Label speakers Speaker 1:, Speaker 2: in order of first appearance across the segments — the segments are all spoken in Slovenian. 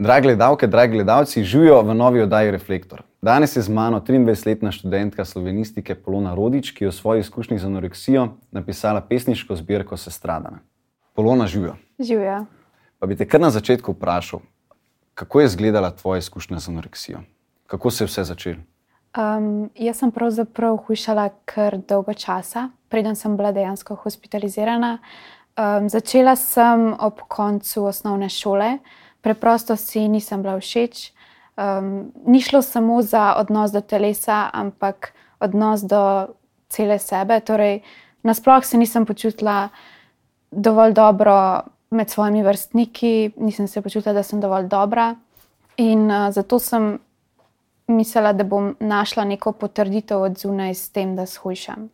Speaker 1: Dragi gledalke, dragi gledalci, živijo v novi oddaji Reflektor. Danes je z mano 23-letna študentka slovenistike Polona Rodič, ki je v svoji izkušnji z anoreksijo napisala pesniško zbirko Sestradana. Polona, živijo.
Speaker 2: Živijo.
Speaker 1: Pa bi te kar na začetku vprašal, kako je izgledala tvoja izkušnja z anoreksijo? Kako se je vse začelo?
Speaker 2: Um, jaz sem pravzaprav hujšala kar dolgo časa, preden sem bila dejansko hospitalizirana. Um, začela sem ob koncu osnovne šole, preprosto si nisem bila všeč. Um, ni šlo samo za odnos do telesa, ampak odnos do cele sebe. Torej, nasploh se nisem počutila dovolj dobro med svojimi vrstniki, nisem se počutila, da sem dovolj dobra. In uh, zato sem mislila, da bom našla neko potrditev od zunaj s tem, da shujšam.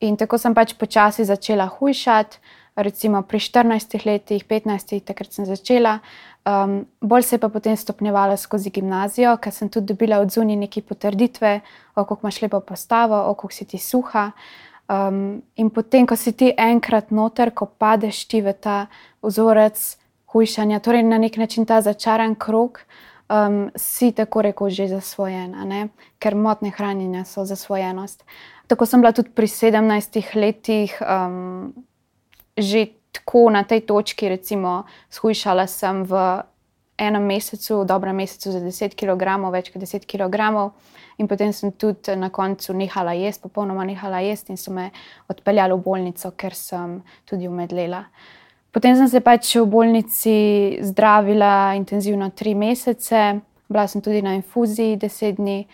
Speaker 2: In tako sem pač počasi začela hujšati recimo pri 14 letih, 15, takrat sem začela. Um, bolj se je pa potem stopnjevalo skozi gimnazijo, ker sem tudi dobila od zunaj neke potrditve, kako imaš lepo postavo, kako si ti suha. Um, in potem, ko si ti enkrat noter, ko padeš ti v ta vzorec hujšanja, torej na nek način ta začaran krog, um, si tako rekoč že zasvojen, ker motne hranjenja so zasvojenost. Tako sem bila tudi pri 17 letih. Um, že tako na tej točki, recimo, shujšala sem v enem mesecu, v dobrem mesecu za 10 kg, več kot 10 kg. In potem sem tudi na koncu nehala jesti, popolnoma nehala jesti in so me odpeljali v bolnico, ker sem tudi umedlela. Potem sem se pač v bolnici zdravila intenzivno tri mesece, bila sem tudi na infuziji deset dni,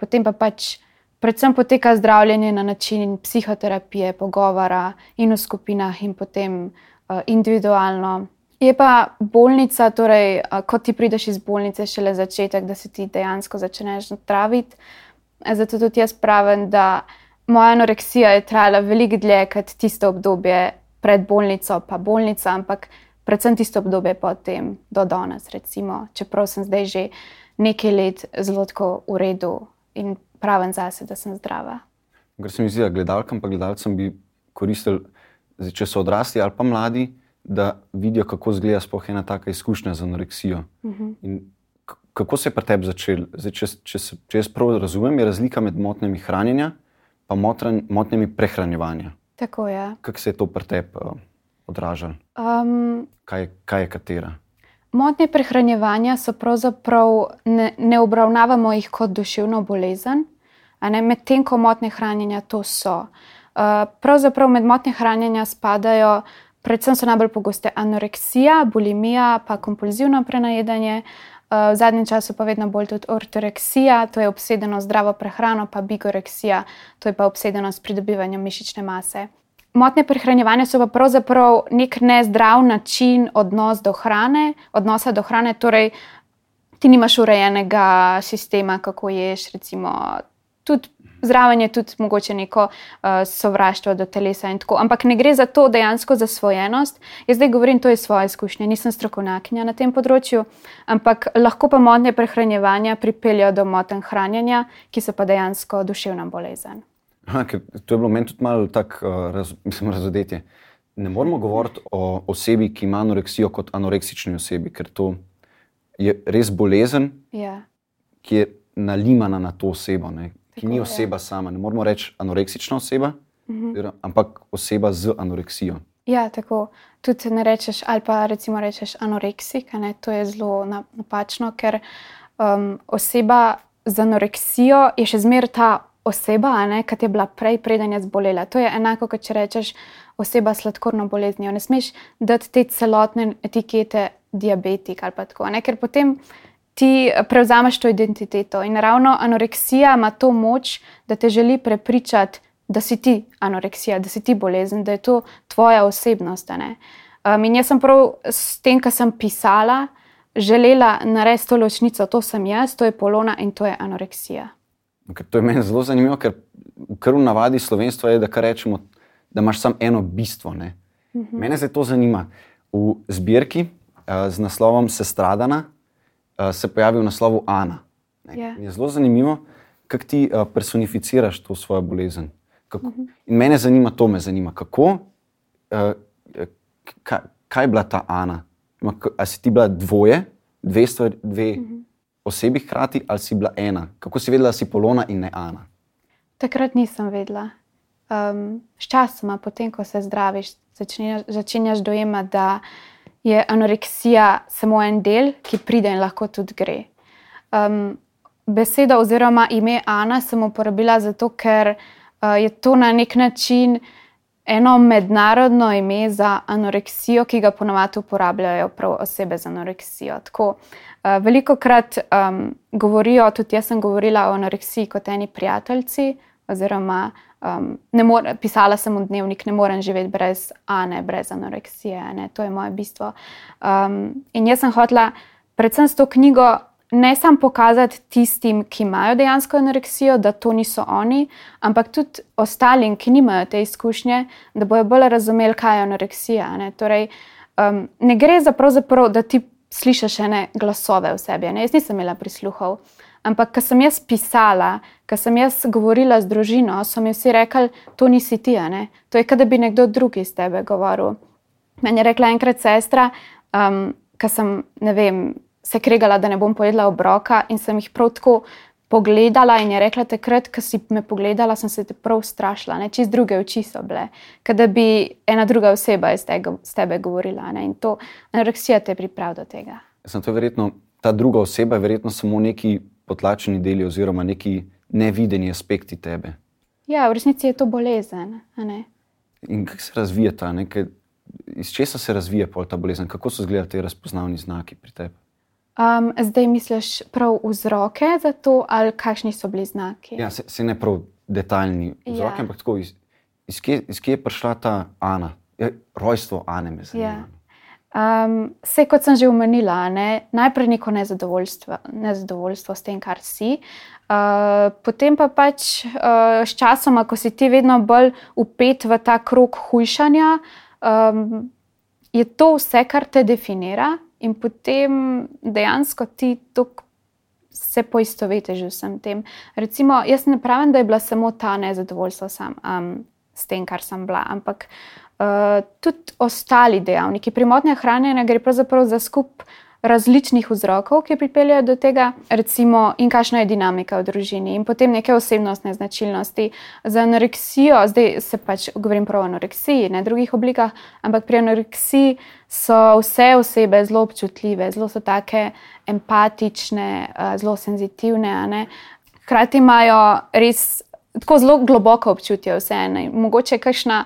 Speaker 2: potem pa pač predvsem poteka zdravljenje na način psihoterapije, pogovora in v skupinah, in potem uh, individualno. Je pa bolnica, torej, uh, ko ti prideš iz bolnice, šele začetek, da se ti dejansko začneš zdraviti. Zato tudi jaz pravim, da moja anoreksija je trajala veliko dlje kot tisto obdobje pred bolnico, pa bolnica, ampak predvsem tisto obdobje potem do danes, recimo, čeprav sem zdaj že nekaj let zelo v redu in pravim zase, da sem zdrava.
Speaker 1: Ker se mi zdi, da gledalkam in gledalcem bi koristili, če so odrasli ali pa mladi, da vidijo, kako izgleda sploh ena taka izkušnja z anoreksijo. Uh mhm. -huh. Kako se je pri tebi začel? Zdaj, če, če, se, če jaz prav razumem, je razlika med motnjami hranjenja in motnjami prehranjevanja.
Speaker 2: Tako je.
Speaker 1: Kako se je to pri tebi uh, odražalo? Um, kaj, kaj je katera?
Speaker 2: Motnje prehranjevanja so pravzaprav ne, ne obravnavamo jih kot duševno bolezen, medtem ko motnje hranjenja to so. Uh, pravzaprav med motnje hranjenja spadajo, predvsem so najbolj pogoste anoreksija, bulimija, pa kompulzivno prenajedanje. Uh, v zadnjem času pa vedno bolj tudi ortoreksija, to je obsedeno zdravo prehrano, pa bigoreksija, to je pa obsedeno s pridobivanjem mišične mase. Motnje prehranjevanja so pa pravzaprav nek nezdrav način odnos do hrane, odnosa do hrane. Torej, ti nimaš urejenega sistema, kako ješ. Recimo, tudi zraven je tudi mogoče neko uh, sovraštvo do telesa in tako. Ampak ne gre za to dejansko za svojenost. Jaz zdaj govorim, to je svoje izkušnje, nisem strokovnjakinja na tem področju, ampak lahko pa motnje prehranjevanja pripeljajo do motenj hranjenja, ki so pa dejansko duševna bolezen.
Speaker 1: Ha, to je bilo meni tudi malo tako, uh, raz, mislim, razodetje. Ne moramo govoriti o osebi, ki ima anoreksijo, kot anoreksični osebi, ker to je res bolezen,
Speaker 2: ja.
Speaker 1: ki je nalimana na to osebo, ne, ki tako, ni oseba ja. sama. Ne moramo reči anoreksična oseba, mhm. -huh. ampak oseba z anoreksijo.
Speaker 2: Ja, tako. Tudi ne rečeš, ali pa recimo rečeš anoreksik, ne, to je zelo napačno, ker um, oseba z anoreksijo je še zmeraj ta oseba, kot je bila prej, preden je zbolela. To je enako, kot če rečeš oseba s sladkorno boleznijo. Ne smeš dati te celotne etikete diabetik ali pa tako, ne? ker potem ti prevzameš to identiteto. In ravno anoreksija ima to moč, da te želi prepričati, da si ti anoreksija, da si ti bolezen, da je to tvoja osebnost. Um, in jaz sem prav s tem, kar sem pisala, želela narediti to ločnico, to sem jaz, to je polona in to je anoreksija.
Speaker 1: Ker to je meni zelo zanimivo, ker kar v navadi slovenstva je, da rečemo, da imaš samo eno bistvo. Uh mhm. -huh. Mene se to zanima. V zbirki uh, z naslovom Sestradana uh, se pojavi v naslovu Ana. Yeah. Ja. Je zelo zanimivo, kako ti uh, personificiraš to svojo bolezen. Kako, uh mhm. -huh. In mene zanima to, me zanima, kako, uh, kaj, kaj je bila ta Ana. Ali si ti bila dvoje, dve, stvar, dve uh -huh. Osebi hkrati, ali si bila ena? Kako si vedela, da si Polona in ne Ana?
Speaker 2: Takrat nisem vedela. Um, Sčasoma, potem ko se zdraviš, začneš, začenjaš dojemati, da je anoreksija samo en del, ki pride in lahko tudi gre. Um, beseda oziroma ime Ana sem uporabila zato, ker uh, je to na nek način eno mednarodno ime za anoreksijo, ki ga ponovadi uporabljajo prav osebe z anoreksijo. Tako, veliko krat um, govorijo, tudi jaz sem govorila o anoreksiji kot eni prijateljici, oziroma um, more, pisala sem v dnevnik, ne morem živeti brez Ane, brez anoreksije. Ne, to je moje bistvo. Um, in jaz sem hotela, predvsem s to knjigo, ne samo pokazati tistim, ki imajo dejansko anoreksijo, da to niso oni, ampak tudi ostalim, ki nimajo te izkušnje, da bojo bolj razumeli, kaj je anoreksija. Ne, torej, um, ne gre za to, da ti slišiš ene glasove v sebi. Ne? Jaz nisem imela prisluhov. Ampak, ko sem jaz pisala, ko sem jaz govorila z družino, so mi vsi rekli, to nisi ti, ne? to je, da bi nekdo drug iz tebe govoril. Meni je rekla enkrat sestra, um, ko sem vem, se kregala, da ne bom pojedla obroka in sem jih prav tako pogledala in je rekla, takrat, ko si me pogledala, sem se te prav strašila, ne? čist druge oči so bile, da bi ena druga oseba iz tega, tebe govorila. Ne? In to anoreksija te pripravi do tega.
Speaker 1: Sem to verjetno, ta druga oseba je verjetno samo neki potlačeni deli oziroma neki nevideni aspekti tebe.
Speaker 2: Ja, v resnici je to bolezen.
Speaker 1: In kako se razvija ta, nekaj, iz česa se razvija ta bolezen, kako so izgledali ti razpoznavni znaki pri tebi?
Speaker 2: Um, zdaj misliš prav vzroke za to, ali kakšni so bili znaki?
Speaker 1: Ja, se, se ne prav detaljni vzroki, ja. ampak tako, iz, iz, kje, iz kje je prišla ta Ana, ja, rojstvo Ane. Ja.
Speaker 2: Um, vse, kot sem že omenila, ne, najprej neko nezadovoljstvo, nezadovoljstvo s tem, kar si. Uh, potem pa pač uh, s časom, ko si ti vedno bolj upet v ta krog hujšanja, um, je to vse, kar te definira, in potem dejansko ti se poistovetiš z vsem tem. Recimo, jaz ne pravim, da je bila samo ta nezadovoljstvo sam, um, s tem, kar sem bila, ampak uh, tudi ostali dejavniki. Pri motnjah hranjenja gre pravzaprav za skup različnih vzrokov, ki pripeljajo do tega, recimo, in kakšna je dinamika v družini, in potem neke osebnostne značilnosti. Za anoreksijo, zdaj se pač govorim prav o anoreksiji, ne drugih oblikah, ampak pri anoreksiji so vse osebe zelo občutljive, zelo so take empatične, uh, zelo senzitivne. Hkrati imajo res tako zelo globoko občutje vse. Ne? Mogoče kakšna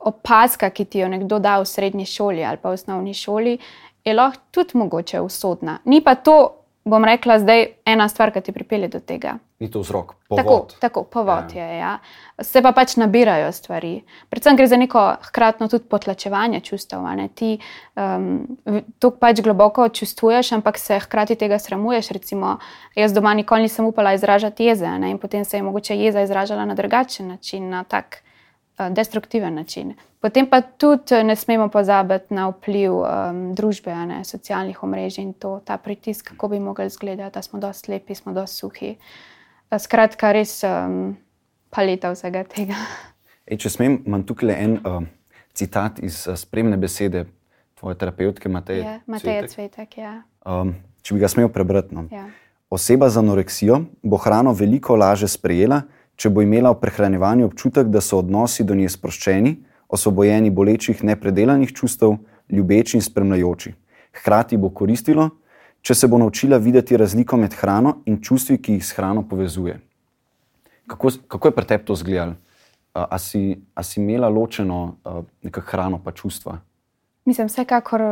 Speaker 2: opaska, ki ti jo nekdo da v srednji šoli ali pa v osnovni šoli, je lahko tudi mogoče usodna. Ni pa to, bom rekla, zdaj ena stvar, ki ti pripelje do tega.
Speaker 1: Ni to vzrok, povod.
Speaker 2: Tako, tako povod ja. je. Ja. Se pa pač nabirajo stvari. Predvsem gre za neko hkratno tudi potlačevanje čustev. Ti um, to pač globoko čustvuješ, ampak se hkrati tega sramuješ. Recimo, jaz doma nikoli nisem upala izražati jeze ne? in potem se je mogoče jeza izražala na drugačen način, na tak uh, destruktiven način. Potem pa tudi ne smemo pozabiti na vpliv um, družbe, ne, socialnih omrežij in to, ta pritisk, kako bi mogli izgledati, da smo dosti lepi, smo dosti suhi. Skratka, res um, paleta vsega tega.
Speaker 1: E, če smem, imam tukaj en uh, citat iz uh, spremne besede tvoje terapeutke Mateje.
Speaker 2: Ja, Mateje Cvetek. Ja.
Speaker 1: Um, če bi ga smel prebrati. No. Ja. Oseba z anoreksijo bo hrano veliko lažje sprejela, če bo imela v prehranjevanju občutek, da so odnosi do nje sproščeni osvobojeni bolečih, nepredelanih čustev, ljubeči in spremljajoči. Hkrati bo koristilo, če se bo naučila videti razliko med hrano in čustvi, ki jih s hrano povezuje. Kako, kako je pri tebi to izgledalo? A, a si imela ločeno nekaj hrano, pa čustva?
Speaker 2: Mislim, vsekakor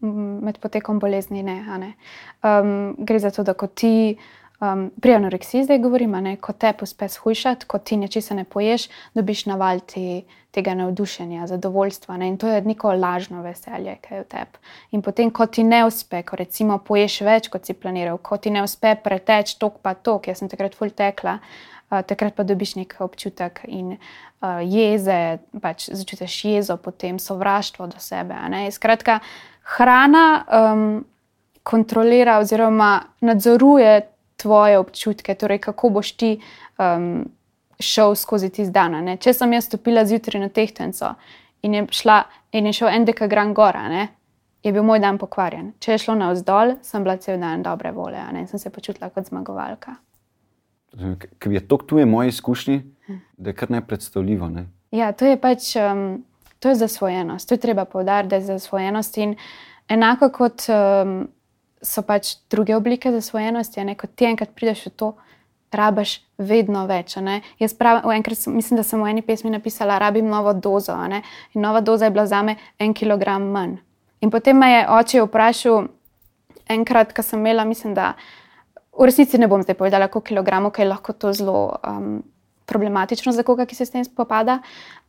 Speaker 2: med potekom bolezni ne. ne. Um, gre za to, da ko ti. Um, pri anoreksiji zdaj govorimo, ne, ko te uspe shujšati, ko ti nečesa ne poješ, dobiš navaliti tega navdušenja, zadovoljstva. Ne, in to je neko lažno veselje, ki je v tebi. In potem, ko ti ne uspe, ko recimo poješ več, kot si planiral, ko ti ne uspe preteč tok pa tok, jaz sem takrat full tekla. Uh, takrat pa dobiš nek občutek in uh, jeze, pač začutiš jezo, potem sovraštvo do sebe. Skratka, hrana um, kontrolira oziroma nadzoruje tvoje občutke, torej kako boš ti um, šel skozi ti dan. Če sem jaz stopila zjutraj na tehtenco in je, šla, in je šel en dekagram gora, ne? je bil moj dan pokvarjen. Če je šlo na vzdolj, sem bila cel dan dobre volje in sem se počutila kot zmagovalka.
Speaker 1: Ker je to tuje moje izkušnje, da je kar nepredstavljivo. Ne?
Speaker 2: Ja, to je pač um, to je zasvojenost. To je treba povdariti, da je zasvojenost. In enako kot um, so pač druge oblike zasvojenosti, ne, kot ti enkrat prideš v to, rabaš vedno več. Jaz prav, enkrat, mislim, da sem v eni pesmi napisala, rabim novo dozo. In nova doza je bila za me en kilogram manj. In potem me je oče vprašal, enkrat, ko sem imela, mislim, da v resnici ne bom zdaj povedala, koliko kilogramov, ker je lahko to zelo um, problematično za koga, ki se s tem spopada.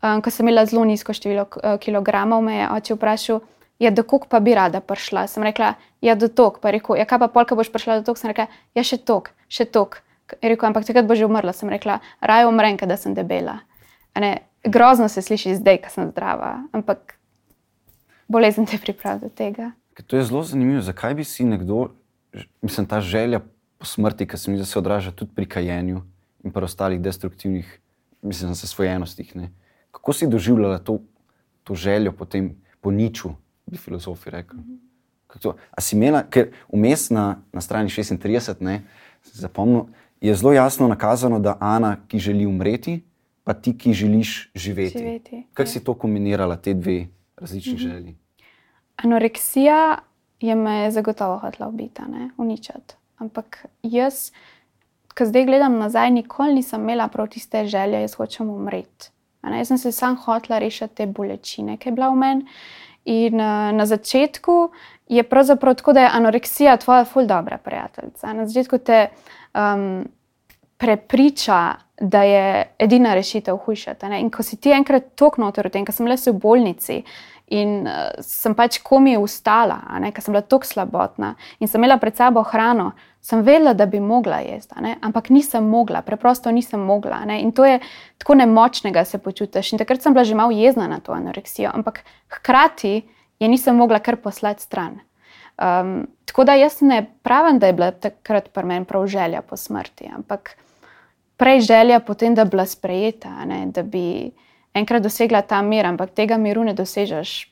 Speaker 2: Um, ko sem imela zelo nizko število uh, kilogramov, me je oče vprašal, ja, do kog pa bi rada prišla. Sem rekla, ja, do tok. Pa rekel, ja, kaj pa polka boš prišla do tok. Sem rekla, ja, še tok, še tok. Je rekel, ampak takrat bo že umrla. Sem rekla, raje umrem, da sem debela. Ne, grozno se sliši zdaj, ko sem zdrava, ampak bolezen te pripravi do tega.
Speaker 1: To je zelo zanimivo. Zakaj bi si nekdo, mislim, ta želja po smrti, ki se mi se odraža tudi pri kajenju in pri ostalih destruktivnih, mislim, zasvojenostih. Ne? Kako si doživljala to, to željo po tem, po niču, bi filozofi rekli? A si imela, ker vmes na, na strani 36, ne, zapomnil, je zelo jasno nakazano, da Ana, ki želi umreti, pa ti, ki želiš živeti. živeti Kako ja. si to kombinirala, te dve različni mhm. želji?
Speaker 2: Anoreksija je me zagotovo hotela ubiti, uničiti. Ampak jaz, ko zdaj gledam nazaj, nikoli nisem imela prav tiste želje, jaz hočem umreti. Jaz sem se sam hotela rešiti te bolečine, ki je bila v meni. In uh, na začetku je pravzaprav tako, da je anoreksija tvoja ful dobra prijateljica. Na začetku te um, prepriča, da je edina rešitev hujšati. In ko si ti enkrat toknoter v tem, ko sem le v bolnici, In uh, sem pač komi ustala, ker sem bila tako slabotna in sem imela pred sabo hrano, sem vedela, da bi mogla jesti, ampak nisem mogla, preprosto nisem mogla. Ne? In to je tako nemočnega se počutiš. In takrat sem bila že malo jezna na to anoreksijo, ampak hkrati je nisem mogla kar poslati stran. Um, tako da jaz ne pravim, da je bila takrat pri meni prav želja po smrti, ampak prej želja potem, da bi bila sprejeta, da bi enkrat dosegla ta mir, ampak tega miru ne dosežeš.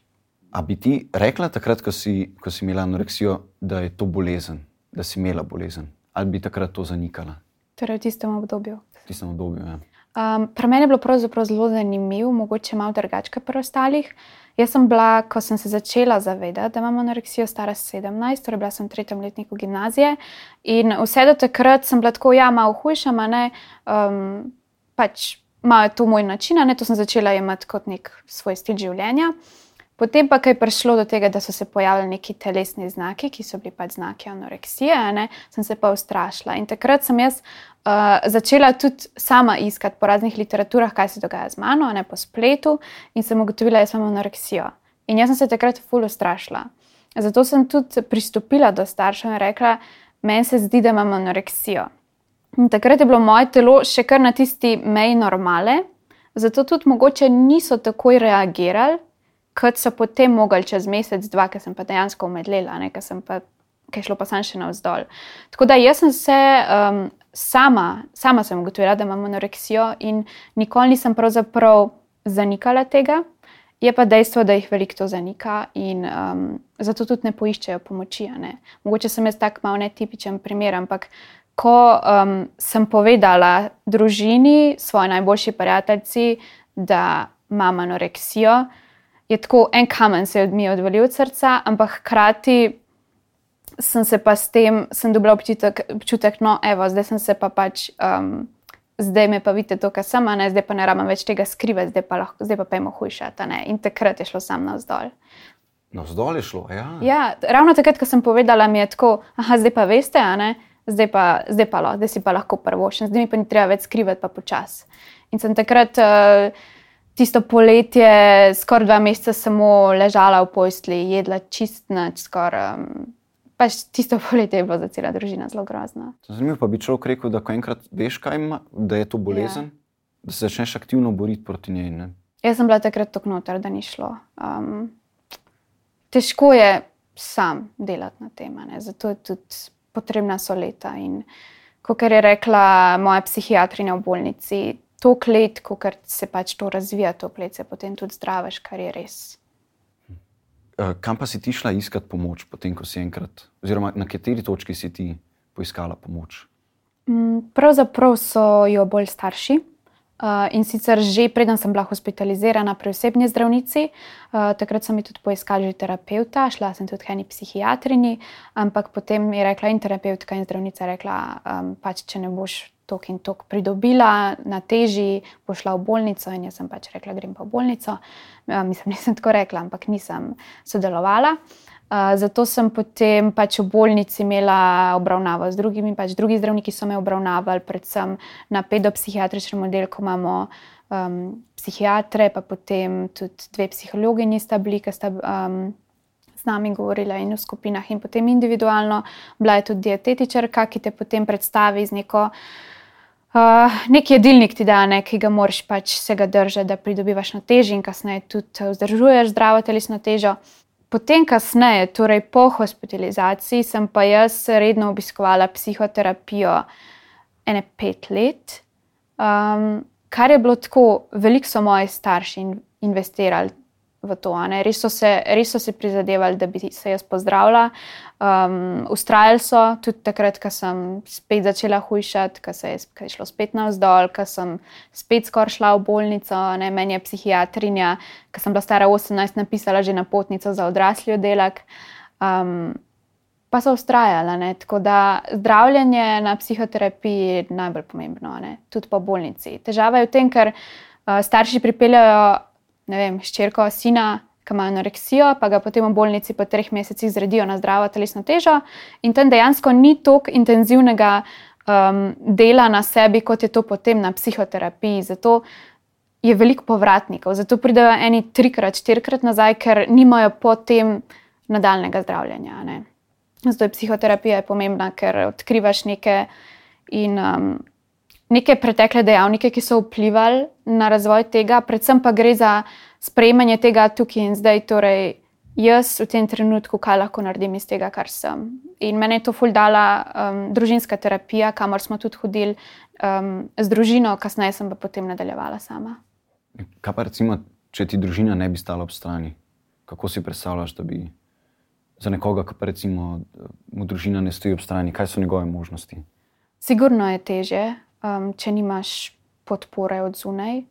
Speaker 1: A bi ti rekla takrat, ko si, ko si imela anoreksijo, da je to bolezen, da si imela bolezen, ali bi takrat to zanikala?
Speaker 2: Torej, v tistem obdobju.
Speaker 1: V tistem obdobju, ja.
Speaker 2: Um, pri meni je bilo pravzaprav zelo zanimivo, mogoče malo drugače kot pri ostalih. Jaz sem bila, ko sem se začela zavedati, da imam anoreksijo, stara 17, torej bila sem v tretjem letniku gimnazije. In vse do takrat sem bila tako, ja, malo hujša, ne. Um, pač ima to moj način, ne, to sem začela imeti kot nek svoj stil življenja. Potem pa je prišlo do tega, da so se pojavili neki telesni znaki, ki so bili pač znaki anoreksije, ne, sem se pa ustrašila. In takrat sem jaz uh, začela tudi sama iskati po raznih literaturah, kaj se dogaja z mano, ne po spletu, in sem ugotovila, da imam anoreksijo. In jaz sem se takrat fully ustrašila. Zato sem tudi pristopila do staršev in rekla, meni se zdi, da imam anoreksijo. In takrat je bilo moje telo še kar na tisti meji normale, zato tudi mogoče niso takoj reagirali, kot so potem mogli čez mesec, dva, ker sem pa dejansko umedlela, ker sem pa. Kaj šlo pa sem še navzdol. Tako da jaz sem se um, sama, sama sem ugotovila, da imam anoreksijo in nikoli nisem pravzaprav zanikala tega. Je pa dejstvo, da jih veliko to zanika in um, zato tudi ne poiščejo pomoči. Ne. Mogoče sem jaz tak malo netipičen primer, ampak ko um, sem povedala družini, svoji najboljši prijateljici, da imam anoreksijo, je tako en kamen se mi odvalil od srca, ampak hkrati sem se pa s tem, sem dobila občutek, občutek no, evo, zdaj sem se pa pač. Um, Zdaj me pa vidite, to, kar sem, ne, zdaj pa ne rabim več tega skrivati, zdaj pa, lahko, zdaj pa pojmo hujšati. In takrat je šlo sam na vzdolj.
Speaker 1: Na vzdolj je šlo, ja.
Speaker 2: ja. Ravno takrat, ko sem povedala, mi je tako, ah, zdaj pa veste, a ne zdaj pa, zdaj pa, lo, zdaj si pa lahko prvo, še zdaj mi pa ni treba več skrivati, pa počasi. In sem takrat uh, tisto poletje, skoraj dva meseca, samo ležala v postli, jedla čist noč, skoraj. Um, pač tisto poletje je bilo za celo družino zelo grozno.
Speaker 1: Zanimivo pa bi človek rekel, da ko enkrat veš, kaj ima, da je to bolezen, ja. da se začneš aktivno boriti proti njej. Ne?
Speaker 2: Jaz sem bila takrat tako noter, da ni šlo. Um, težko je sam delati na tem, zato je tudi potrebna so leta. In kot je rekla moja psihiatrinja v bolnici, to let, ko se pač to razvija, to let se potem tudi zdraviš, kar je res.
Speaker 1: Uh, kam pa si ti šla iskati pomoč, potem ko si enkrat, oziroma na kateri točki si ti poiskala pomoč?
Speaker 2: Mm, pravzaprav so jo bolj starši. Uh, in sicer že preden sem bila hospitalizirana pri osebni zdravnici, uh, takrat sem tudi poiskala že terapeuta, šla sem tudi k eni psihiatrini, ampak potem je rekla in terapeutka in zdravnica rekla, um, pač če ne boš tok in tok pridobila na teži, bo šla v bolnico. In jaz sem pač rekla, grem pa v bolnico. Uh, mislim, nisem tako rekla, ampak nisem sodelovala. Uh, zato sem potem pač v bolnici imela obravnavo z drugimi, pač drugi zdravniki so me obravnavali, predvsem na pedopsihiatričnem oddelku imamo um, psihiatre, pa potem tudi dve psihologi, nista bili, ki sta um, z nami govorila in v skupinah, in potem individualno. Bila je tudi dietetičarka, ki te potem predstavi z neko. Uh, nek jedilnik ti da, ne, ki ga moraš pač se ga držati, da pridobivaš na teži in kasneje tudi vzdržuješ zdravo telesno težo. Potem, kasneje, torej po hospitalizaciji, sem pa jaz redno obiskovala psihoterapijo ene pet let, um, kar je bilo tako, veliko so moji starši investirali v to. Res so, se, res so se prizadevali, da bi se jaz pozdravila. Um, ustrajali so tudi takrat, ko sem spet začela hujšati, ko se je, ko je šlo spet navzdol, ko sem spet skoraj šla v bolnico. Ne, meni je psihiatrinja, ko sem bila stara 18, napisala že na potnico za odrasli oddelek. Um, Pa so ustrajali. Tako da zdravljenje na psihoterapiji je najbolj pomembno, ne? tudi po bolnici. Težava je v tem, ker uh, starši pripeljajo ne vem, ščerko, sina, ki ima anoreksijo, pa ga potem v bolnici po treh mesecih zredijo na zdravo telesno težo. In tam dejansko ni toliko intenzivnega um, dela na sebi, kot je to potem na psihoterapiji. Zato je veliko povratnikov, zato pridejo eni trikrat, štirikrat nazaj, ker nimajo potem nadaljnega zdravljenja. Ne. Zato je psihoterapija pomembna, ker odkrivaš neke. In um, neke pretekle dejavnike, ki so vplivali na razvoj tega, predvsem pa gre za sprejemanje tega tukaj in zdaj. Torej, jaz v tem trenutku, kaj lahko naredim iz tega, kar sem. In meni je to fuldala um, družinska terapija, kamor smo tudi hodili um, z družino, kasneje sem pa potem nadaljevala sama.
Speaker 1: Kaj pa recimo, če ti družina ne bi stala ob strani? Kako si predstavljaš, da bi za nekoga, ki pa recimo mu družina ne stoji ob strani, kaj so njegove možnosti?
Speaker 2: Sigurno je teže, um, če nimaš podpore od zunaj.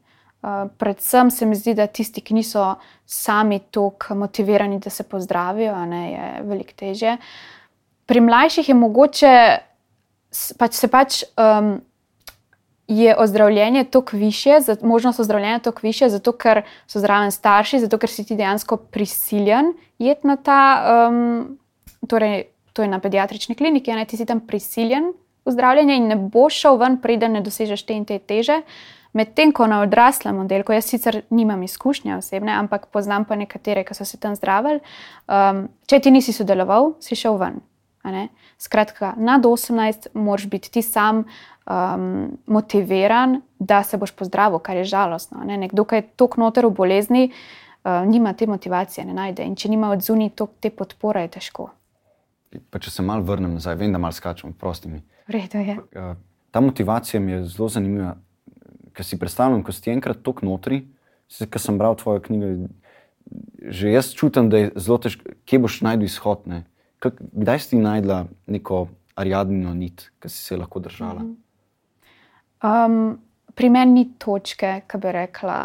Speaker 2: Uh, predvsem se mi zdi, da tisti, ki niso sami tako motivirani, da se pozdravijo, ne, je veliko teže. Pri mlajših je mogoče, pač se pač um, je ozdravljenje toliko više, možnost ozdravljenja toliko više, zato ker so zraven starši, zato ker si ti dejansko prisiljen iti na ta, um, torej to je na pediatrični kliniki, ne ti si tam prisiljen v zdravljenje in ne boš šel ven, preden ne dosežeš te in te teže. Medtem ko na odraslem oddelku, jaz sicer nimam izkušnje osebne, ampak poznam pa nekatere, ki so se tam zdravili. Um, če ti nisi sodeloval, si šel ven. Skratka, nad 18 moraš biti ti sam um, motiviran, da se boš pozdravil, kar je žalostno. Ne? Nekdo, ki je tako noter v bolezni, uh, nima te motivacije, ne najde. In če nima od zunaj te podpore, je težko.
Speaker 1: Pa če se mal vrnem nazaj, vem, da mal skačem, prosti mi.
Speaker 2: Redo je.
Speaker 1: Eh, ta motivacija mi je zelo zanimiva. Ker si predstavljam, ko si enkrat tok notri, ker sem bral tvojo knjigo, že jaz čutim, da je zelo težko, kje boš najdel izhod. Ne? Kdaj si ti najdla neko ariadnino nit, ki si se lahko držala?
Speaker 2: Um, pri meni ni točke, ki bi rekla,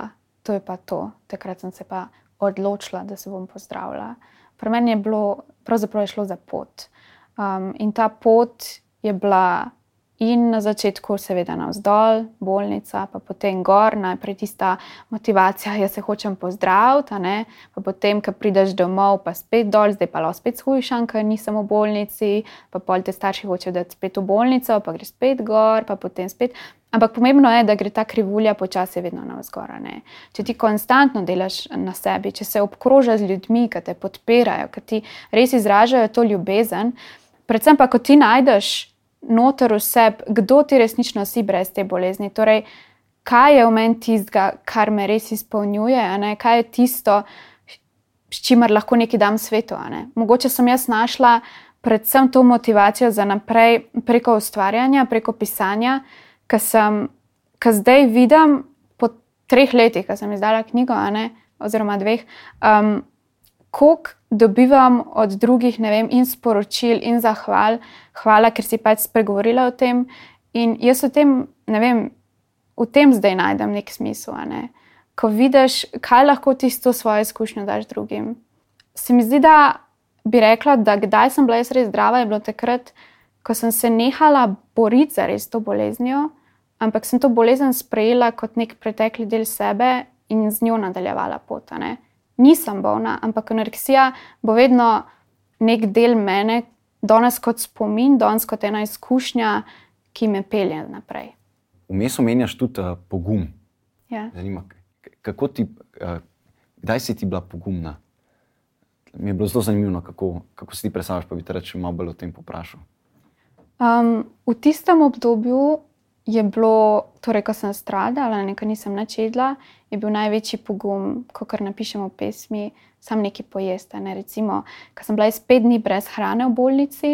Speaker 2: to je pa to. Takrat sem se pa odločila, da se bom pozdravila. Pri meni je bilo, pravzaprav je šlo za pot. Um, in ta pot je bila in na začetku, seveda, navzdol, bolnica, pa potem gor, najprej tista motivacija, da se hočem pozdraviti, pa potem, ko prideš domov, pa spet dol, zdaj pa lahko spet shujšam, ker nisem v bolnici, pa pol te starši hočejo dati spet v bolnico, pa greš spet gor, pa potem spet. Ampak pomembno je, da gre ta krivulja počasi vedno navzgor. Če ti konstantno delaš na sebi, če se obkrožaš z ljudmi, ki te podpirajo, ki ti res izražajo to ljubezen, predvsem pa, ko ti najdeš noter vse, kdo ti resnično si brez te bolezni. Torej, kaj je v meni tistega, kar me res izpolnjuje, kaj je tisto, s čimer lahko nekaj dam svetu. Ne? Mogoče sem jaz našla predvsem to motivacijo za naprej preko ustvarjanja, preko pisanja, ki sem, ki zdaj vidim po treh letih, ko sem izdala knjigo, oziroma dveh. Um, koliko dobivam od drugih, ne vem, in sporočil, in zahval, hvala, ker si pač spregovorila o tem. In jaz v tem, ne vem, v tem zdaj najdem nek smisel. Ne? Ko vidiš, kaj lahko ti s to svojo izkušnjo daš drugim. Se mi zdi, da bi rekla, da kdaj sem bila res zdrava, je bilo takrat, ko sem se nehala boriti za res to boleznijo, ampak sem to bolezen sprejela kot nek pretekli del sebe in z njo nadaljevala pot. Ne? Nisem bolna, ampak anoreksija bo vedno nek del mene, danes kot spomin, danes kot ena izkušnja, ki me pelje naprej.
Speaker 1: Vmes omenjaš tudi uh, pogum.
Speaker 2: Ja.
Speaker 1: Zanima, kako ti, uh, kdaj si ti bila pogumna? Mi je bilo zelo zanimivo, kako, kako si ti predstavljaš, pa bi te reče malo bolj o tem poprašal.
Speaker 2: Um, v tistem obdobju je bilo, torej, ko sem stradala, nekaj nisem načedla, je bil največji pogum, ko kar napišemo v pesmi, sam nekaj pojeste. Ne? Recimo, ko sem bila spet dni brez hrane v bolnici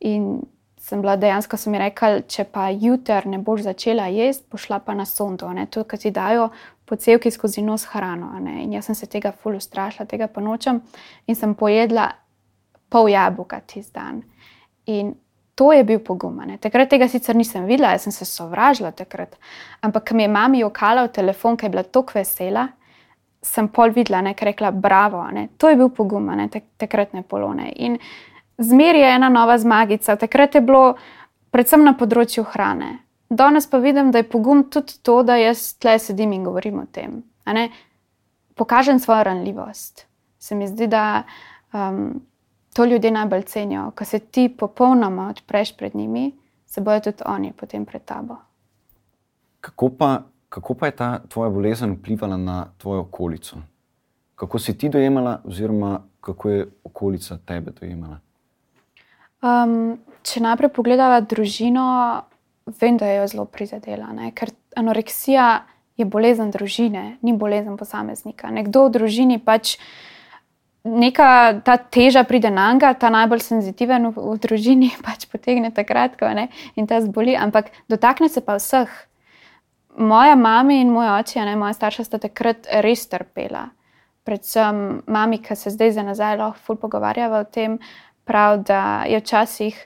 Speaker 2: in sem bila dejansko, so mi rekli, če pa jutr ne boš začela jesti, pošla pa na sondo, to, kar ti dajo pocevki skozi nos hrano. In jaz sem se tega fulu strašila, tega pa nočem in sem pojedla pol jabolka tisti dan. In to je bil pogum. Ne. Takrat tega sicer nisem videla, jaz sem se sovražila takrat. Ampak, ko mi je mama jokala v telefon, ker je bila tako vesela, sem pol videla, ne, ker je rekla: Bravo, ne. to je bil pogum, ne, takrat ne polone. In zmer je ena nova zmagica, takrat je bilo predvsem na področju hrane. Danes pa vidim, da je pogum tudi to, da jaz tle sedim in govorim o tem. Pokažem svojo ranljivost. Se mi zdi, da um, to ljudje najbolj cenijo. Ko se ti popolnoma odpreš pred njimi, se bojo tudi oni potem pred tabo.
Speaker 1: Kako pa, kako pa je ta tvoja bolezen vplivala na tvojo okolico? Kako si ti dojemala, oziroma kako je okolica tebe dojemala?
Speaker 2: Um, če najprej pogledamo družino, vem, da je jo zelo prizadela, ne? ker anoreksija je bolezen družine, ni bolezen posameznika. Nekdo v družini pač neka ta teža pride na njega, ta najbolj senzitiven v, v družini, pač potegne takrat, ko ne, in ta zboli, ampak dotakne se pa vseh. Moja mama in moj oče, ne moja starša, sta takrat res trpela. Predvsem mami, ki se zdaj za nazaj lahko ful pogovarjava o tem, prav, da je včasih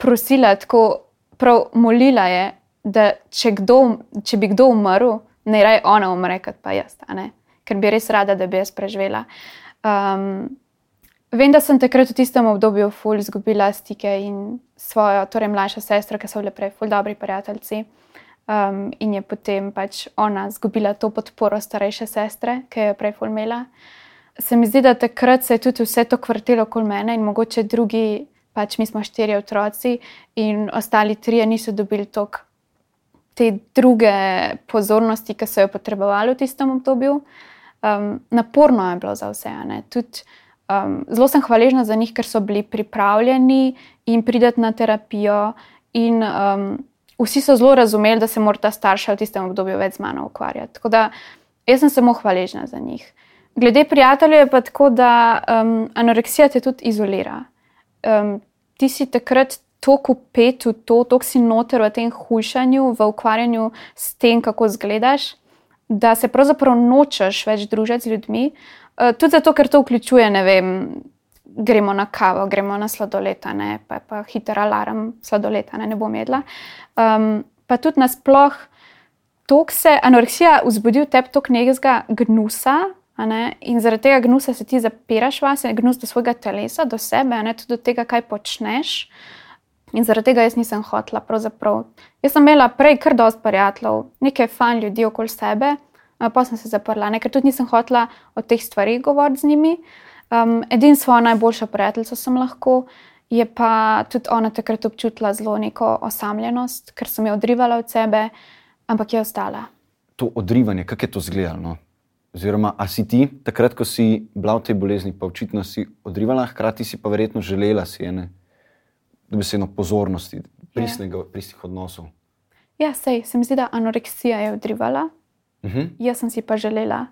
Speaker 2: prosila, tako prav molila je, da če, kdo, če bi kdo umrl, ne raj ona umre, kot pa jaz, ker bi res rada, da bi jaz preživela. Uh, Um, vem, da sem takrat v tistem obdobju ful izgubila stike in svojo, torej mlajšo sestro, ki so bile prej ful dobri prijatelji. Um, in je potem pač ona izgubila to podporo starejše sestre, ki je prej ful imela. Se mi zdi, da takrat se je tudi vse to kvrtelo okoli mene in mogoče drugi, pač mi smo štiri otroci in ostali trije niso dobili toliko te druge pozornosti, ki so jo potrebovali v tistem obdobju um, naporno je bilo za vse. Tud, um, zelo sem hvaležna za njih, ker so bili pripravljeni in prideti na terapijo. In, um, vsi so zelo razumeli, da se mora ta starša v tistem obdobju več z mano ukvarjati. Tako da jaz sem samo hvaležna za njih. Glede prijateljev je pa tako, da um, anoreksija te tudi izolira. Um, ti si takrat tako upet v to, tako si noter v tem hujšanju, v ukvarjanju s tem, kako izgledaš da se pravzaprav nočeš več družiti z ljudmi, uh, tudi zato, ker to vključuje, ne vem, gremo na kavo, gremo na sladoled, ne pa, pa hiter alarm, sladoled, ne, ne bom jedla. Um, pa tudi nasploh, to se anoreksija vzbudi v tebi tok nekega gnusa. In zaradi tega gnusa se ti zapiraš vase, gnus do svojega telesa, do sebe, ne tudi do tega, kaj počneš. In zaradi tega jaz nisem hotla. Pravzaprav. Jaz sem imela prej kar dosti prijateljev, nekaj fan ljudi okoli sebe, pa sem se zaprla, ne? ker tudi nisem hotla o teh stvarih govoriti z njimi. Um, Edina svoja najboljša prijateljica sem lahko, je pa tudi ona takrat občutila zelo neko osamljenost, ker sem jo odrivala od sebe, ampak je ostala.
Speaker 1: To odrivanje, kako je to izgledalo? No? Oziroma, a si ti takrat, ko si bila v tej bolezni, pa očitno si odrivala, hkrati si pa verjetno želela si ene besedno pozornosti, pristnih odnosov.
Speaker 2: Ja, sej, se mi zdi, da anoreksija je odrivala. Uh mhm. -huh. Jaz sem si pa želela.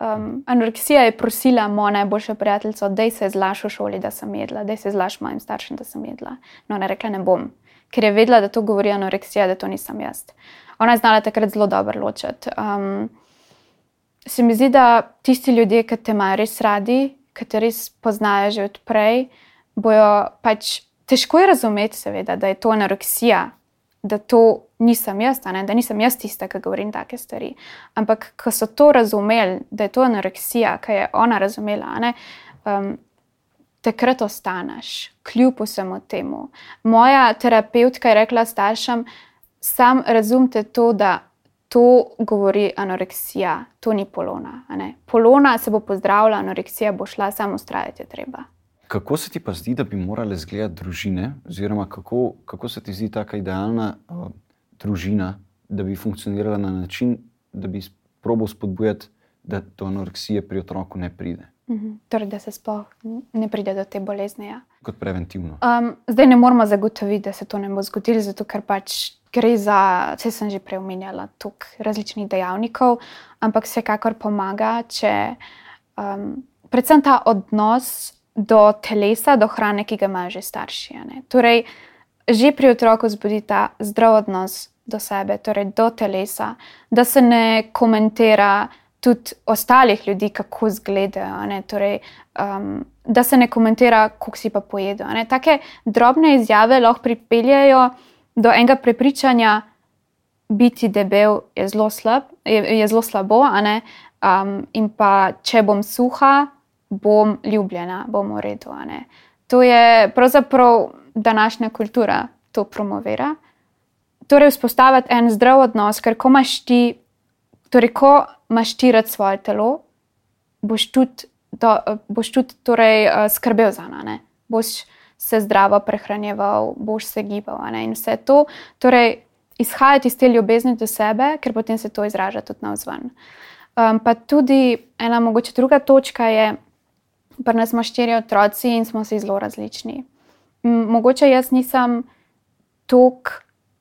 Speaker 2: Um, anoreksija je prosila moja najboljša prijateljica, da se zlaš v šoli, da sem jedla, da se zlaš mojim staršem, da sem jedla. No, ona rekla, ne bom, ker je vedela, da to govori anoreksija, da to nisem jaz. Ona je znala takrat zelo dobro ločiti. Um, se mi zdi, da tisti ljudje, ki te imajo res radi, ki te res poznajo že odprej, bojo pač težko je razumeti, seveda, da je to anoreksija, da to nisem jaz, ne, da nisem jaz tista, ki govorim take stvari. Ampak, ko so to razumeli, da je to anoreksija, ki je ona razumela, ne, um, takrat ostaneš, kljub vsemu temu. Moja terapeutka je rekla staršem, sam razumete to, da to govori anoreksija, to ni polona. Polona se bo pozdravila, anoreksija bo šla, samo ustrajati je treba.
Speaker 1: Kako se ti pa zdi, da bi morale izgledati družine, oziroma kako, kako se ti zdi ta idealna uh, družina, da bi funkcionirala na način, da bi probo spodbujati, da do anoreksije pri otroku ne pride?
Speaker 2: Mhm. Torej, da se sploh ne pride do te bolezni. Ja.
Speaker 1: Kot preventivno.
Speaker 2: Um, zdaj ne moramo zagotoviti, da se to ne bo zgodilo, zato ker pač gre za, vse sem že prej omenjala, toliko različnih dejavnikov, ampak vsekakor pomaga, če um, predvsem ta odnos do telesa, do hrane, ki ga imajo že starši. Torej, že pri otroku zbudi ta zdrav odnos do sebe, torej do telesa, da se ne komentira tudi ostalih ljudi, kako izgledajo. Torej, um, da se ne komentira, kako si pa pojedo. Take drobne izjave lahko pripeljajo do enega prepričanja, biti debel je zelo, slab, je, je zelo slabo. Um, in pa če bom suha, bom ljubljena, bom redu. To je pravzaprav današnja kultura, to promovira. Torej, vzpostaviti en zdrav odnos, ker ko imaš ti Torej, ko imaš ti rad svoje telo, boš tudi, do, boš tudi torej, uh, skrbel za njega, boš se zdravo prehranjeval, boš se gibal. In vse to, torej, izhajati iz te ljubezni do sebe, ker potem se to izraža tudi na vzven. Um, pa tudi ena mogoče druga točka je, nas smo štiri otroci in smo si zelo različni. Mogoče jaz nisem toliko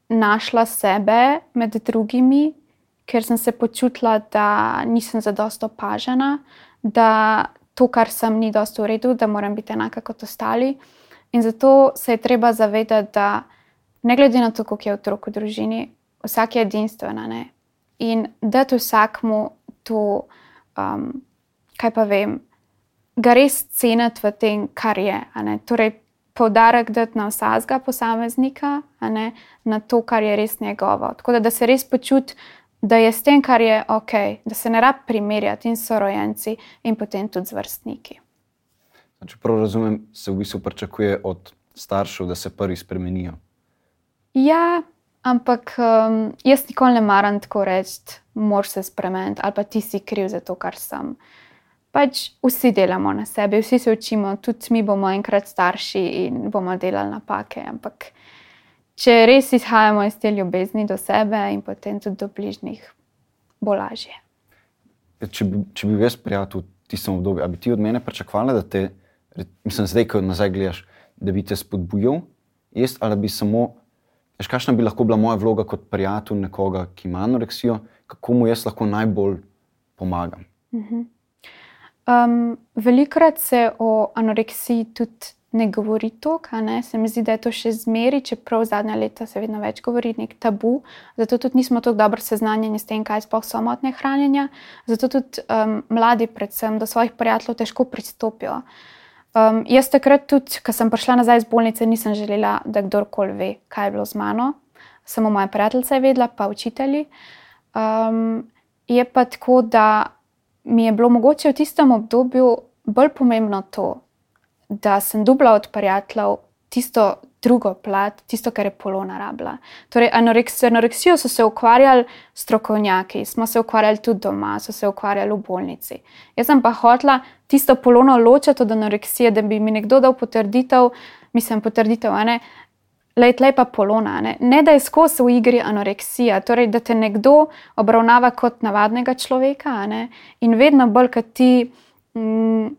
Speaker 2: našla sebe med drugimi, ker sem se počutila, da nisem zadosto opažena, da to, kar sem, ni dosto v redu, da moram biti enaka kot ostali. In zato se je treba zavedati, da ne glede na to, koliko je otrok v družini, vsak je edinstven. In da tu vsakmu to, um, kaj pa vem, ga res ceniti v tem, kar je. Torej, poudarek dati na vsakega posameznika, na to, kar je res njegovo. Tako da, da se res počuti da je s tem, kar je ok, da se ne rabi primerjati in so rojenci, in potem tudi z vrstniki.
Speaker 1: Če prav razumem, se v bistvu pričakuje od staršev, da se prvi spremenijo.
Speaker 2: Ja, ampak um, jaz nikoli ne maram tako reči, moraš se spremeniti ali pa ti si kriv za to, kar sem. Pač vsi delamo na sebi, vsi se učimo, tudi mi bomo enkrat starši in bomo delali napake. Ampak če res izhajamo iz te ljubezni do sebe in potem tudi do bližnjih, bo lažje.
Speaker 1: Ja, če bi, če bi jaz prijatelj v tistem obdobju, bi ti od mene pričakovala, da te, mislim, zdaj, ko nazaj gledaš, da bi te spodbujal, jaz ali bi samo, veš, kakšna bi lahko bila moja vloga kot prijatelj nekoga, ki ima anoreksijo, kako mu jaz lahko najbolj pomagam. Uh -huh.
Speaker 2: Um, velikrat se o anoreksiji tudi ne govori toliko. Se mi zdi, da je to še zmeri, čeprav zadnja leta se vedno več govori, nek tabu. Zato tudi nismo tako dobro seznanjeni s tem, kaj sploh so motne hranjenja. Zato tudi um, mladi, predvsem do svojih prijateljev, težko pristopijo. Um, jaz takrat, tudi, ko sem prišla nazaj iz bolnice, nisem želela, da kdorkoli ve, kaj je bilo z mano. Samo moja prijateljica je vedela, pa učitelji. Um, je pa tako, da mi je bilo mogoče v tistem obdobju bolj pomembno to, da sem dubla od prijateljev tisto drugo plat, tisto, kar je polona rabila. Torej, anoreks, anoreksijo so se ukvarjali strokovnjaki, smo se ukvarjali tudi doma, so se ukvarjali v bolnici. Jaz sem pa hotla tisto polono ločiti od anoreksije, da bi mi nekdo dal potrditev, mislim, potrditev, ne. Lej, tlej pa polona. Ne? ne, da je skozi v igri anoreksija, torej da te nekdo obravnava kot navadnega človeka in vedno bolj, kot ti. Mm,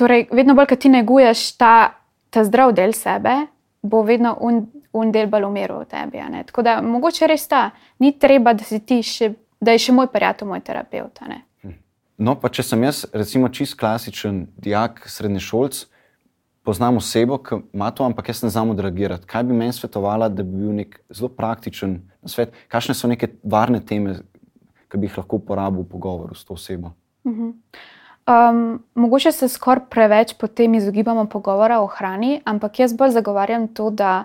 Speaker 2: Torej, vedno bolj, ko ti neguješ ta, ta zdrav del sebe, bo vedno un, un del bolj umiril v tebi. Tako da mogoče res ta, ni treba, da, še, da je še moj prijatelj, moj terapeut. Hm.
Speaker 1: No, pa če sem jaz, recimo, čist klasičen dijak, srednji šolc, poznam osebo, ki ima to, ampak jaz ne znam odreagirati. Kaj bi meni svetovala, da bi bil nek zelo praktičen svet? Kakšne so neke varne teme, ki bi jih lahko uporabil v pogovoru s to osebo? Uh -huh.
Speaker 2: Um, mogoče se skoraj preveč potem izogibamo pogovora o hrani, ampak jaz bolj zagovarjam to, da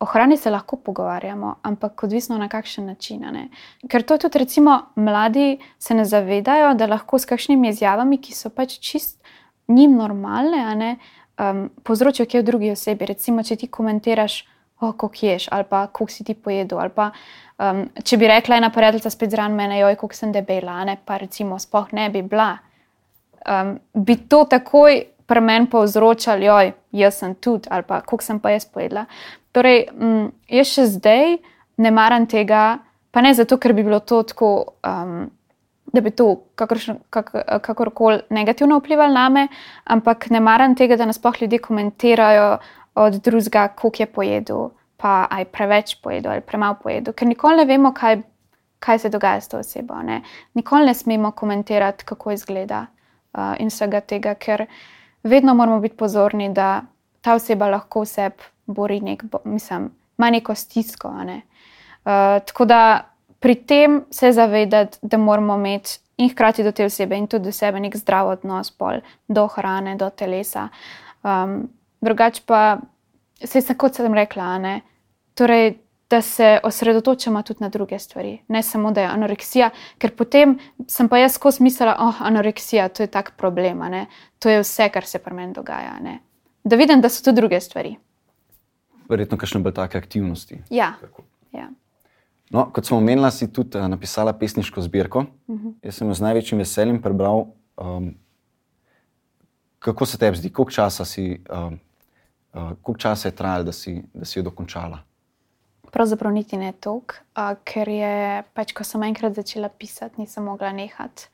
Speaker 2: o hrani se lahko pogovarjamo, ampak odvisno na kakšen način. Ne? Ker to tudi, recimo, mladi se ne zavedajo, da lahko s kakšnimi izjavami, ki so pač čist njim normalne, um, povzročijo kaj v drugi osebi. Recimo, če ti komentiraš, oh, kako ješ, ali pa kako si ti pojedel. Pa, um, če bi rekla ena prijateljica spet zraven mene, joj, kako sem debela, ne? pa recimo, spoh ne bi bila. Um, bi to takoj pri meni povzročali, joj, jaz sem tudi, ali pa kako sem pa jaz pojedla. Torej, um, jaz še zdaj ne maram tega, pa ne zato, ker bi bilo to tako. Um, Da bi to kakorkoli kakor negativno vplivalo na me, ampak ne maram tega, da nas pa ljudje komentirajo, od drugega, koliko je pojedel, pa aj preveč pojedel ali premalo pojedel, ker nikoli ne vemo, kaj, kaj se dogaja s to osebo. Ne? Nikoli ne smemo komentirati, kako izgleda uh, in vsega tega, ker vedno moramo biti pozorni, da ta oseba lahko vse bori, nek, mislim, ima neko stisko. Ne? Uh, tako da pri tem se zavedati, da moramo imeti. In hkrati do te osebe, in tudi do sebe, nek zdrav odnos pol, do hrane, do telesa. Um, drugače pa se je, kot sem rekla, ne, torej, da se osredotočamo tudi na druge stvari, ne samo da je anoreksija, ker potem sem pa jaz skozi mislila, da oh, je anoreksija, to je tak problem, ne, to je vse, kar se pri meni dogaja. Ne. Da vidim, da so tu druge stvari.
Speaker 1: Verjetno, kakšne bolj take aktivnosti.
Speaker 2: Ja. ja.
Speaker 1: No, kot smo omenili, si tudi uh, napisala pesniško zbirko. Uh mhm. -huh. Jaz sem jo z največjim veseljem prebral. Um, kako se tebi zdi, koliko časa si um, uh, koliko časa je trajalo, da, da si jo dokončala?
Speaker 2: Pravzaprav niti ne toliko, uh, ker je pač, ko sem enkrat začela pisati, nisem mogla nehati.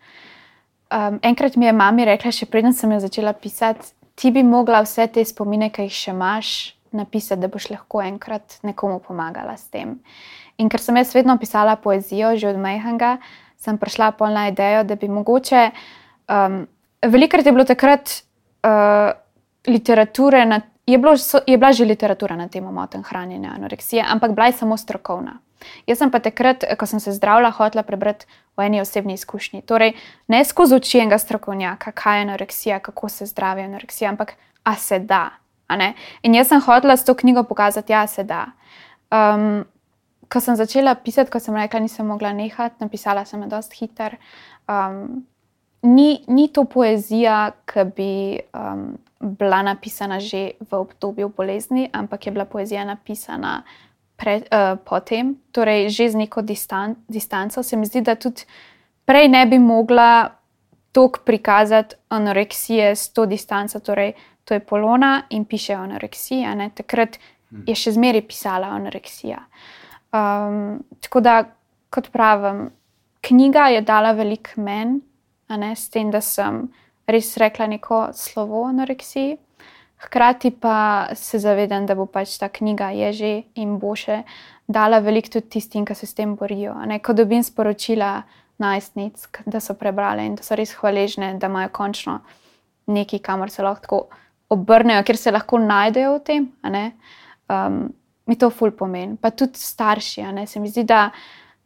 Speaker 2: Um, enkrat mi je mama rekla, še preden sem jo začela pisati, ti bi mogla vse te spomine, ki jih še imaš, napisati, da boš lahko enkrat nekomu pomagala s tem. In ker sem jaz vedno pisala poezijo, že od Mejhanga, sem prišla polna idejo, da bi mogoče. Um, velikrat je bilo takrat uh, literature na je, bilo, so, je bila že literatura na temo motenj hranjenja anoreksije, ampak bila je samo strokovna. Jaz sem pa takrat, ko sem se zdravila, hotela prebrati o eni osebni izkušnji. Torej, ne skozi oči enega strokovnjaka, kaj je anoreksija, kako se zdravi anoreksija, ampak a se da. In jaz sem hotela s to knjigo pokazati, da ja, se da. Um, ko sem začela pisati, ko sem rekla, nisem mogla nehati, napisala sem jo dosti hiter. Um, ni, ni to poezija, ki bi. Um, bila napisana že v obdobju bolezni, ampak je bila poezija napisana pred, uh, potem, torej že z neko distan, distanco. Se mi zdi, da tudi prej ne bi mogla toliko prikazati anoreksije s to distanco. Torej, to je Polona in piše o anoreksiji, takrat hm. je še zmeraj pisala o anoreksiji. Um, tako da, kot pravim, knjiga je dala velik men, s tem, da sem res rekla neko slovo o anoreksiji. Hkrati pa se zavedam, da bo pač ta knjiga je že in bo še dala veliko tudi tistim, ki se s tem borijo. Ne? Ko dobim sporočila najstnic, da so prebrale in da so res hvaležne, da imajo končno nekaj, kamor se lahko obrnejo, ker se lahko najdejo v tem. Um, mi to ful pomeni. Pa tudi starši. Se mi zdi, da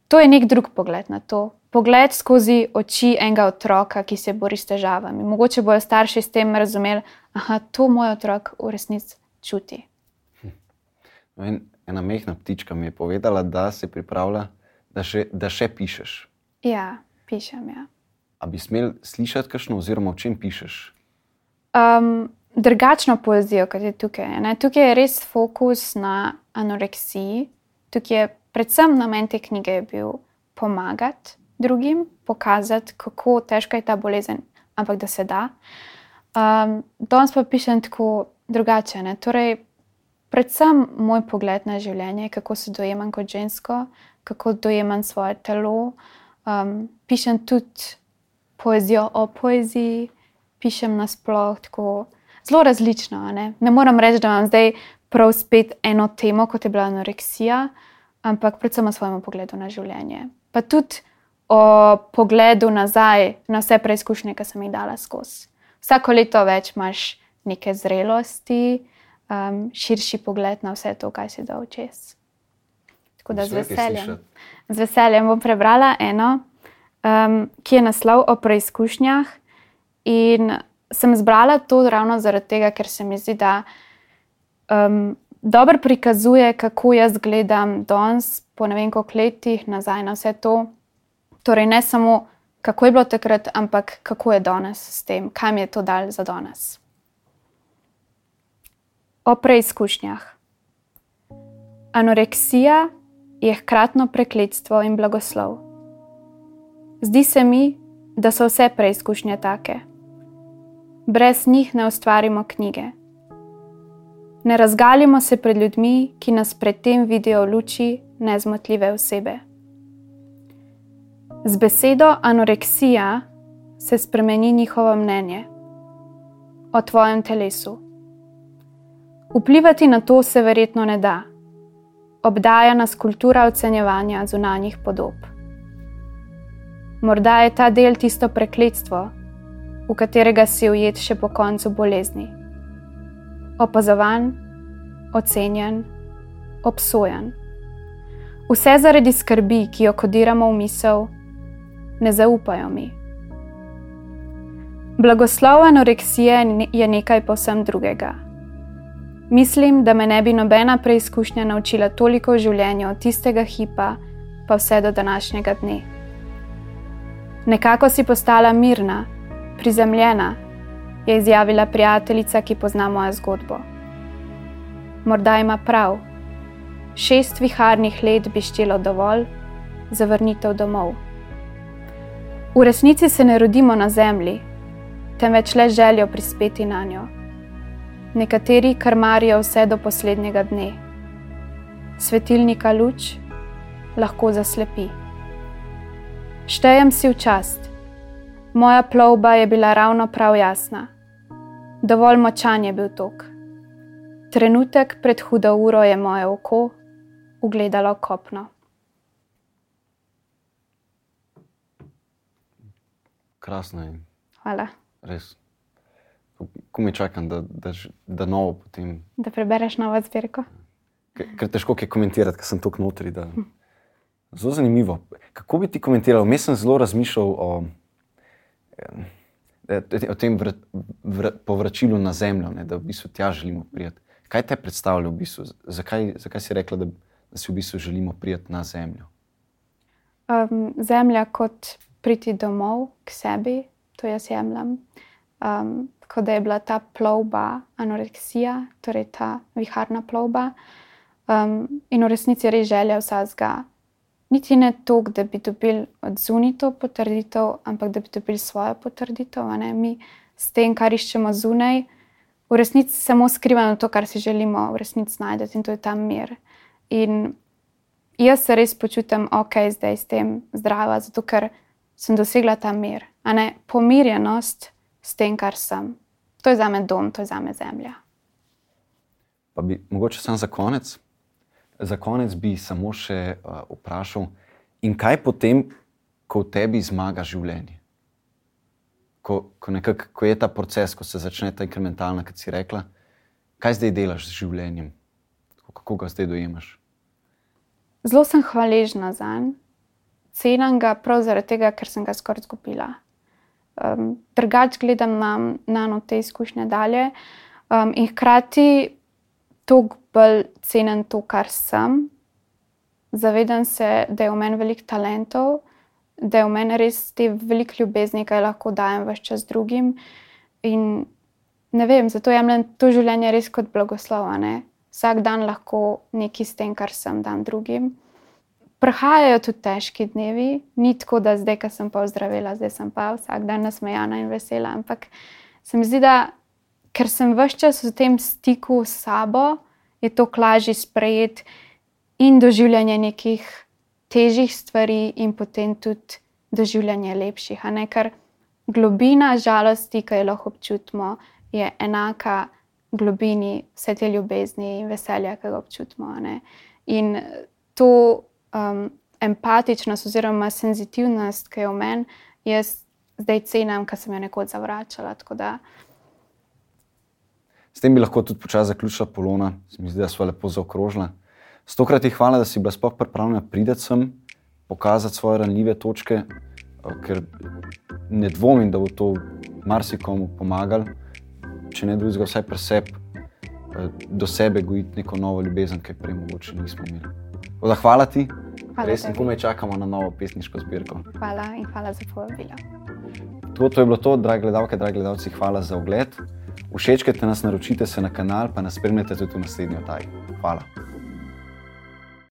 Speaker 2: to je nek drug pogled na to pogled skozi oči enega otroka, ki se bori s težavami. Mogoče bojo starši s tem razumeli, da to moj otrok v resnici čuti.
Speaker 1: No ena mehna ptička mi je povedala, da se pripravlja, da še, da še pišeš.
Speaker 2: Ja, pišem. Ja.
Speaker 1: A bi smel slišati, kakšno, oziroma o čem pišeš?
Speaker 2: Um, drugačno poezijo, kot je tukaj. Ne? Tukaj je res fokus na anoreksiji. Tukaj je predvsem namen te knjige bil pomagati drugim, pokazati, kako težka je ta bolezen, ampak da se da. Um, danes pa pišem tako drugače. Torej, predvsem moj pogled na življenje, kako se dojemam kot žensko, kako dojemam svoje telo. Um, pišem tudi poezijo o poeziji, pišem nasplošno, zelo različno. Ne? ne moram reči, da imam zdaj prav spet eno temo, kot je bila anoreksija, ampak predvsem o svojem pogledu na življenje. Pa tudi o pogledu nazaj na vse preizkušnje, ki sem jih dala skozi. Vsako leto več imaš neke zrelosti, um, širši pogled na vse to, kaj si dal čez. Tako da z veseljem. Z veseljem bom prebrala eno, um, ki je naslov o preizkušnjah In sem zbrala to ravno zaradi tega, ker se mi zdi, da um, dobro prikazuje, kako jaz gledam danes, po ne vem koliko letih nazaj na vse to. Torej, ne samo kako je bilo takrat, ampak kako je danes s tem, kaj mi je to dal za danes. O preizkušnjah. Anoreksija je hkratno prekletstvo in blagoslov. Zdi se mi, da so vse preizkušnje take. Brez njih ne ustvarimo knjige. Ne razgalimo se pred ljudmi, ki nas predtem vidijo v luči nezmotljive osebe. Z besedo anoreksija se spremeni njihovo mnenje o tvojem telesu. Vplivati na to se verjetno ne da. Obdaja nas kultura ocenjevanja zunanjih podob. Morda je ta del tisto prekletstvo, v katerega si ujet še po koncu bolezni. Opazovan, ocenjen, obsojen. Vse zaradi skrbi, ki jo kodiramo v misel, ne zaupajo mi. Blagoslov anoreksije je nekaj povsem drugega. Mislim, da me ne bi nobena preizkušnja naučila toliko v življenju od tistega hipa pa vse do današnjega dne. Nekako si postala mirna, prizemljena, je izjavila prijateljica, ki pozna mojo zgodbo. Morda ima prav, šest viharnih let bi štelo dovolj za vrnitev domov. V resnici se ne rodimo na zemlji, temveč le željo prispeti na njo. Nekateri krmarijo vse do poslednjega dne. Svetilnika luč lahko zaslepi. Štejem si v čast. Moja plovba je bila ravno prav jasna. Dovolj močan je bil tok. Trenutek pred hudo uro je moje oko ugledalo kopno.
Speaker 1: Krasno je.
Speaker 2: Hvala.
Speaker 1: Res. Ko mi čakam, da, da, da novo potem.
Speaker 2: Da prebereš novo zbirko.
Speaker 1: Ker težko je komentirati, ker sem tukaj notri. Da... Zelo zanimivo. Kako bi ti komentiral? Jaz sem zelo razmišljal o, o tem vr, vr, povračilu na zemljo, ne, da v bistvu tja želimo prijeti. Kaj te predstavlja v bistvu? Zakaj, zakaj si rekla, da, da si v bistvu želimo prijeti na zemljo?
Speaker 2: Um, zemlja kot priti domov k sebi, to jaz jemljem. Um, kot da je bila ta plovba anoreksija, torej ta viharna plovba. Um, in v resnici je res želja vsega. Niti ne to, da bi dobili od zunaj to potrditev, ampak da bi dobili svojo potrditev. Mi s tem, kar iščemo zunaj, v resnici samo skrivamo to, kar si želimo v resnici najti in to je ta mir. In jaz se res počutim ok, zdaj s tem zdrava, zato ker sem dosegla ta mir, pomirjenost s tem, kar sem. To je za me dom, to je za me zemlja.
Speaker 1: Pa bi mogoče samo za konec. Za konec bi samo še uh, vprašal, in kaj potem, ko v tebi zmaga življenje? Ko, ko, nekak, ko je ta proces, ko se začne ta inkrementalna, kot si rekla, kaj zdaj delaš z življenjem, kako ga zdaj dojemaš?
Speaker 2: Zelo sem hvaležna za njega cenim ga prav zaradi tega, ker sem ga skoraj izgubila. Um, drugač gledam na, na no te izkušnje dalje um, in hkrati toliko bolj cenim to, kar sem. Zavedam se, da je v meni veliko talentov, da je v meni res te veliko ljubezni, ki jih lahko dajem vse čas drugim. In ne vem, zato jemljem to življenje res kot blagoslovene. Vsak dan lahko nekaj s tem, kar sem, dan drugim prihajajo tudi težki dnevi, ni tako, da zdaj, ko sem pa ozdravila, zdaj sem pa vsak dan nasmejana in vesela. Ampak se mi zdi, da ker sem vse čas v tem stiku s sabo, je to lažje sprejeti in doživljanje nekih težjih stvari, in potem tudi doživljanje lepših. Ker globina žalosti, ki jo lahko občutimo, je enaka globini vse te ljubezni in veselja, ki ga občutimo. In to um, empatičnost oziroma senzitivnost, ki je v meni, jaz zdaj cenim, ker sem jo nekoč zavračala.
Speaker 1: S tem bi lahko tudi počasi zaključila polona, se mi zdi, da smo lepo zaokrožili. Stokrat ti hvala, da si bila sploh pripravljena priti sem, pokazati svoje ranljive točke, ker ne dvomim, da bo to marsikomu pomagalo, če ne drugega, vsaj preseb, do sebe gojiti neko novo ljubezen, ki prej mogoče nismo imeli. Oda, hvala ti,
Speaker 2: Hvala
Speaker 1: res in
Speaker 2: tebi.
Speaker 1: komaj čakamo na novo pesniško zbirko.
Speaker 2: Hvala in hvala za povabilo.
Speaker 1: Tako, to je bilo to, dragi gledalke, dragi gledalci, hvala za ogled. Všečkajte nas, naročite se na kanal, pa nas spremljate tudi v naslednji oddaji. Hvala.